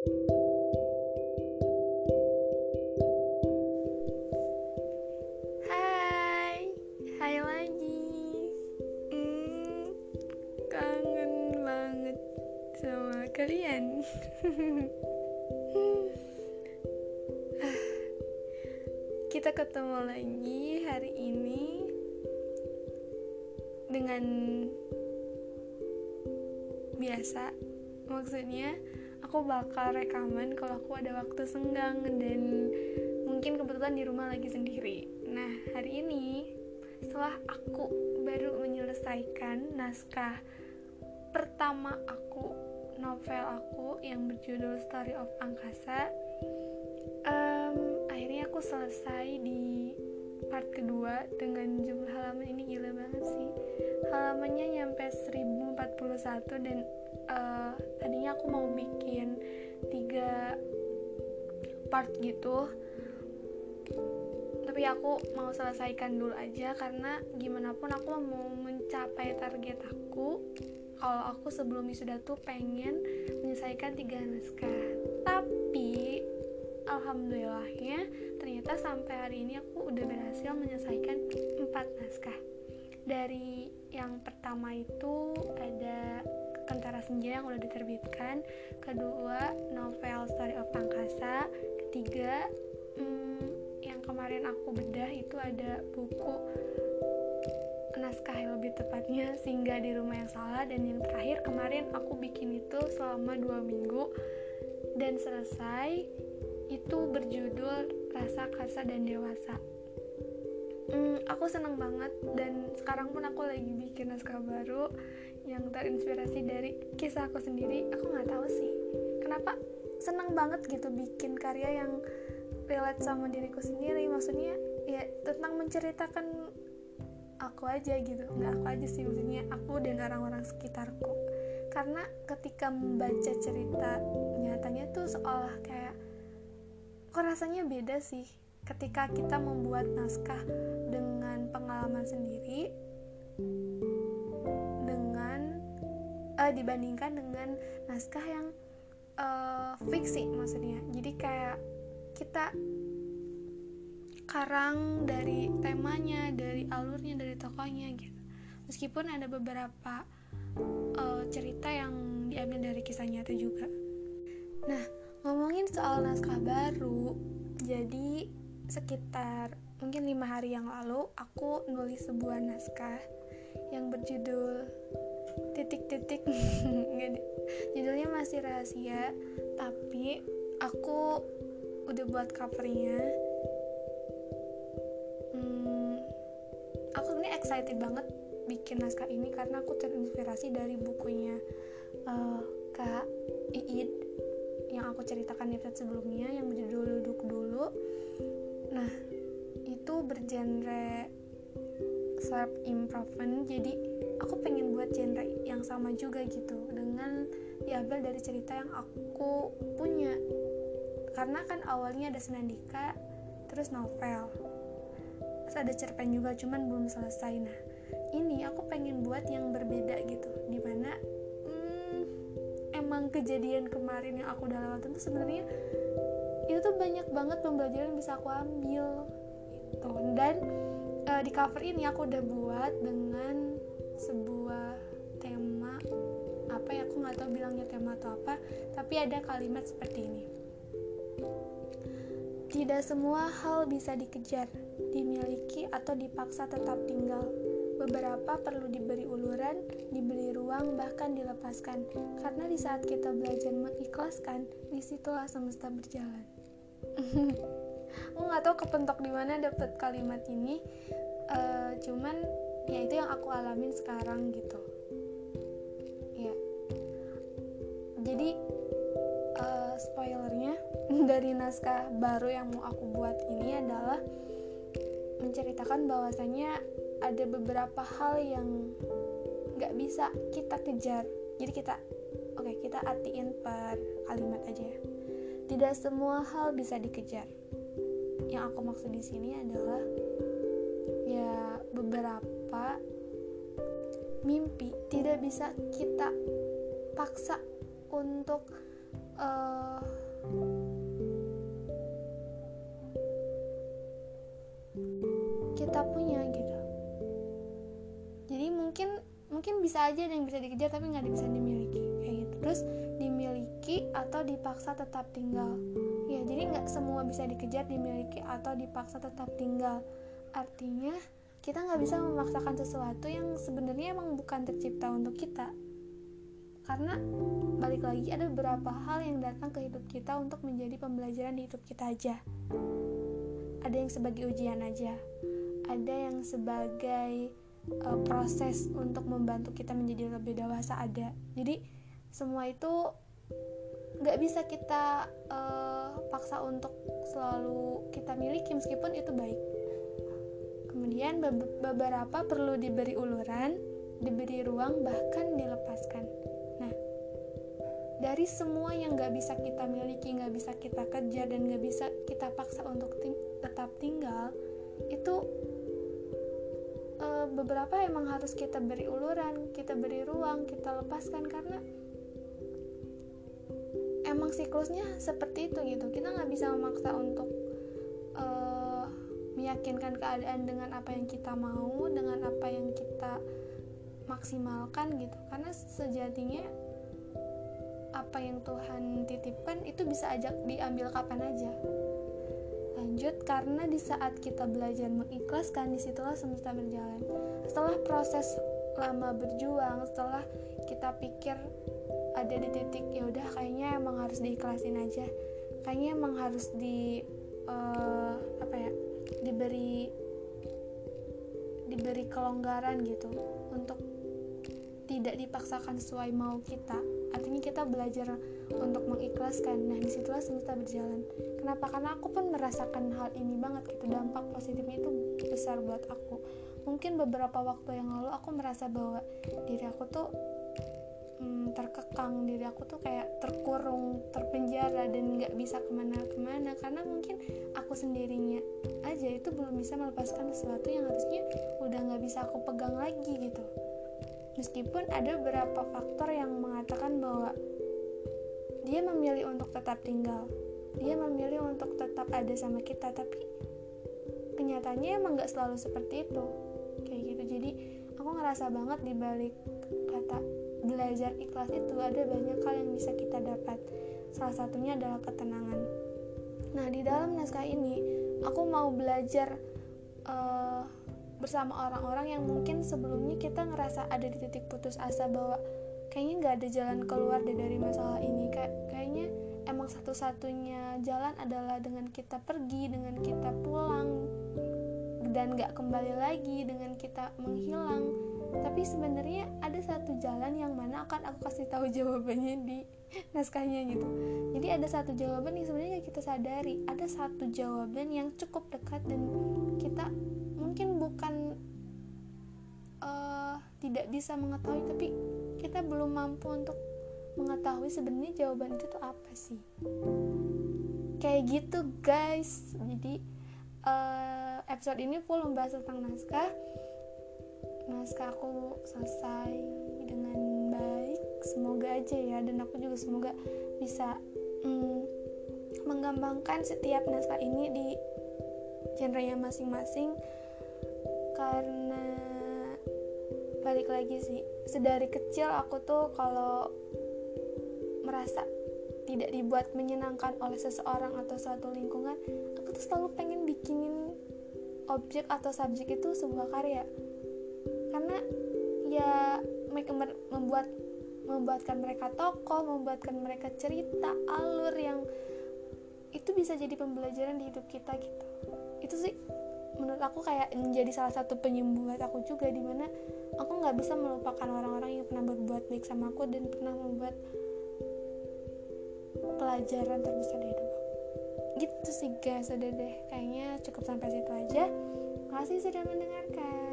Hai, hai lagi. Hmm, kangen banget sama kalian. Kita ketemu lagi hari ini dengan biasa. Maksudnya, aku bakal rekaman kalau aku ada waktu senggang dan mungkin kebetulan di rumah lagi sendiri. Nah, hari ini setelah aku baru menyelesaikan naskah pertama aku, novel aku yang berjudul Story of Angkasa, um, akhirnya aku selesai di part kedua dengan jumlah halaman ini gila banget sih halamannya nyampe 1041 dan uh, tadinya aku mau bikin tiga part gitu. Tapi aku mau selesaikan dulu aja karena gimana pun aku mau mencapai target aku. Kalau aku sebelum wisuda tuh pengen menyelesaikan tiga naskah. Tapi alhamdulillahnya ternyata sampai hari ini aku udah berhasil menyelesaikan empat naskah. Dari yang pertama itu ada Kentara Senja yang udah diterbitkan. Kedua novel Story of Angkasa. Ketiga hmm, yang kemarin aku bedah itu ada buku naskah lebih tepatnya singgah di rumah yang salah. Dan yang terakhir kemarin aku bikin itu selama dua minggu. Dan selesai itu berjudul Rasa Karsa dan Dewasa hmm, aku seneng banget. Dan sekarang pun aku lagi bikin naskah baru yang terinspirasi dari kisah aku sendiri. Aku nggak tahu sih kenapa seneng banget gitu bikin karya yang relate sama diriku sendiri. Maksudnya ya tentang menceritakan aku aja gitu. Nggak aku aja sih maksudnya aku dan orang-orang sekitarku. Karena ketika membaca cerita nyatanya tuh seolah kayak kok rasanya beda sih ketika kita membuat naskah dengan pengalaman sendiri dengan uh, dibandingkan dengan naskah yang uh, fiksi maksudnya. Jadi kayak kita karang dari temanya dari alurnya dari tokohnya gitu. Meskipun ada beberapa uh, cerita yang diambil dari kisah nyata juga. Nah ngomongin soal naskah baru jadi sekitar mungkin lima hari yang lalu aku nulis sebuah naskah yang berjudul titik-titik. Judulnya masih rahasia tapi aku udah buat covernya. Hmm, aku ini excited banget bikin naskah ini karena aku terinspirasi dari bukunya uh, Kak Iid yang aku ceritakan di episode sebelumnya yang berjudul Duduk Dulu nah itu bergenre self improvement. Jadi aku pengen buat genre yang sama juga gitu dengan diambil dari cerita yang aku punya. Karena kan awalnya ada senandika terus novel terus ada cerpen juga cuman belum selesai. Nah ini aku pengen buat yang berbeda gitu di mana hmm, emang kejadian kemarin yang aku udah lewatin tuh sebenarnya itu tuh banyak banget pembelajaran yang bisa aku ambil gitu dan uh, di cover ini aku udah buat dengan sebuah tema apa ya aku nggak tahu bilangnya tema atau apa tapi ada kalimat seperti ini tidak semua hal bisa dikejar dimiliki atau dipaksa tetap tinggal beberapa perlu diberi uluran, diberi ruang, bahkan dilepaskan. Karena di saat kita belajar mengikhlaskan, di situlah semesta berjalan. aku nggak tahu kepentok di mana dapet kalimat ini. Uh, cuman ya itu yang aku alamin sekarang gitu. Ya jadi uh, spoilernya dari naskah baru yang mau aku buat ini adalah menceritakan bahwasanya ada beberapa hal yang nggak bisa kita kejar. Jadi kita oke okay, kita artiin per kalimat aja ya tidak semua hal bisa dikejar. Yang aku maksud di sini adalah ya beberapa mimpi tidak bisa kita paksa untuk uh, kita punya gitu jadi mungkin mungkin bisa aja ada yang bisa dikejar tapi nggak bisa dimiliki kayak gitu terus dimiliki atau dipaksa tetap tinggal. Ya jadi nggak semua bisa dikejar dimiliki atau dipaksa tetap tinggal. Artinya kita nggak bisa memaksakan sesuatu yang sebenarnya emang bukan tercipta untuk kita. Karena balik lagi ada beberapa hal yang datang ke hidup kita untuk menjadi pembelajaran di hidup kita aja. Ada yang sebagai ujian aja. Ada yang sebagai uh, proses untuk membantu kita menjadi lebih dewasa ada. Jadi semua itu nggak bisa kita uh, paksa untuk selalu kita miliki meskipun itu baik. Kemudian beberapa perlu diberi uluran diberi ruang bahkan dilepaskan. Nah dari semua yang nggak bisa kita miliki nggak bisa kita kejar dan nggak bisa kita paksa untuk ting tetap tinggal itu uh, beberapa emang harus kita beri uluran kita beri ruang kita lepaskan karena emang siklusnya seperti itu gitu. Kita nggak bisa memaksa untuk uh, meyakinkan keadaan dengan apa yang kita mau dengan apa yang kita maksimalkan gitu. Karena sejatinya apa yang Tuhan titipkan itu bisa aja diambil kapan aja. Lanjut karena di saat kita belajar mengikhlaskan di situlah semesta berjalan. Setelah proses lama berjuang setelah kita pikir ada di titik ya udah kayaknya emang harus diikhlasin aja. Kayaknya emang harus di uh, apa ya diberi diberi kelonggaran gitu untuk tidak dipaksakan sesuai mau kita. Artinya kita belajar untuk mengikhlaskan. Nah di situlah semesta berjalan. Kenapa? Karena aku pun merasakan hal ini banget gitu. Dampak positifnya itu besar buat aku. Mungkin beberapa waktu yang lalu aku merasa bahwa diri aku tuh hmm, terkekang. Diri aku tuh kayak terkurung terpenjara dan nggak bisa ke mana-kemana. Karena mungkin aku sendirinya aja itu belum bisa melepaskan sesuatu yang harusnya udah nggak bisa aku pegang lagi gitu. Meskipun ada beberapa faktor yang mengatakan bahwa dia memilih untuk tetap tinggal dia memilih untuk tetap ada sama kita tapi kenyataannya emang nggak selalu seperti itu. Kayak gitu. Jadi aku ngerasa banget di balik kata belajar ikhlas itu ada banyak hal yang bisa kita dapat. Salah satunya adalah ketenangan. Nah di dalam naskah ini aku mau belajar uh, bersama orang-orang yang mungkin sebelumnya kita ngerasa ada di titik putus asa bahwa kayaknya nggak ada jalan keluar deh dari masalah ini. Kayak kayaknya emang satu-satunya jalan adalah dengan kita pergi dengan kita pulang dan nggak kembali lagi dengan kita menghilang tapi sebenarnya ada satu jalan yang mana akan aku kasih tahu jawabannya di naskahnya gitu. Jadi ada satu jawaban yang sebenarnya kita sadari. Ada satu jawaban yang cukup dekat dan kita mungkin bukan uh, tidak bisa mengetahui tapi kita belum mampu untuk mengetahui sebenarnya jawaban itu tuh apa sih. Kayak gitu guys. Jadi uh, episode ini full membahas tentang naskah naskah aku selesai dengan baik semoga aja ya. Dan aku juga semoga bisa mm, mengembangkan setiap naskah ini di genre yang masing-masing. Karena balik lagi sih sedari kecil aku tuh kalau merasa tidak dibuat menyenangkan oleh seseorang atau suatu lingkungan aku tuh selalu pengen bikinin objek atau subjek itu sebuah karya karena ya mereka membuat membuatkan mereka tokoh, membuatkan mereka cerita, alur yang itu bisa jadi pembelajaran di hidup kita gitu. Itu sih menurut aku kayak menjadi salah satu penyembuh buat aku juga di mana aku nggak bisa melupakan orang-orang yang pernah berbuat baik sama aku dan pernah membuat pelajaran terbesar di hidup. Gitu sih guys, udah deh. Kayaknya cukup sampai situ aja. Makasih sudah mendengarkan.